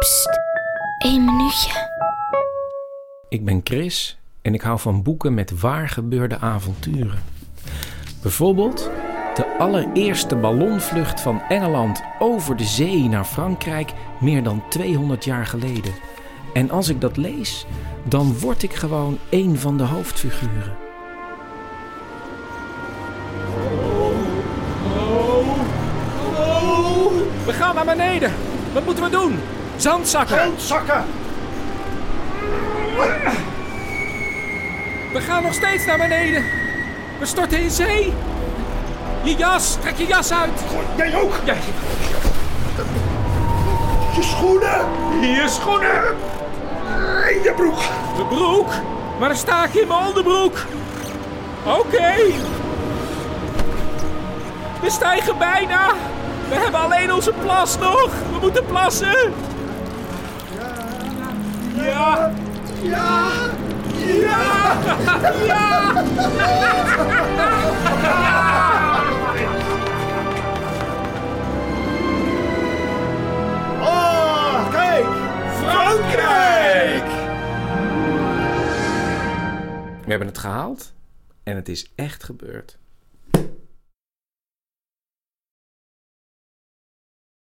Psst, één minuutje. Ik ben Chris en ik hou van boeken met waar gebeurde avonturen. Bijvoorbeeld de allereerste ballonvlucht van Engeland over de zee naar Frankrijk meer dan 200 jaar geleden. En als ik dat lees, dan word ik gewoon een van de hoofdfiguren. We gaan naar beneden. Wat moeten we doen? Zandzakken. Zandzakken! We gaan nog steeds naar beneden. We storten in zee. Je jas, trek je jas uit. Jij ook! Je schoenen! je schoenen. En je broek! De broek. Maar dan sta ik in mijn onderbroek. Oké. We stijgen bijna. We hebben alleen onze plas nog. We moeten plassen. Ja. Ja! Ja. Ja. Oh, kijk! Frankrijk! We hebben het gehaald en het is echt gebeurd.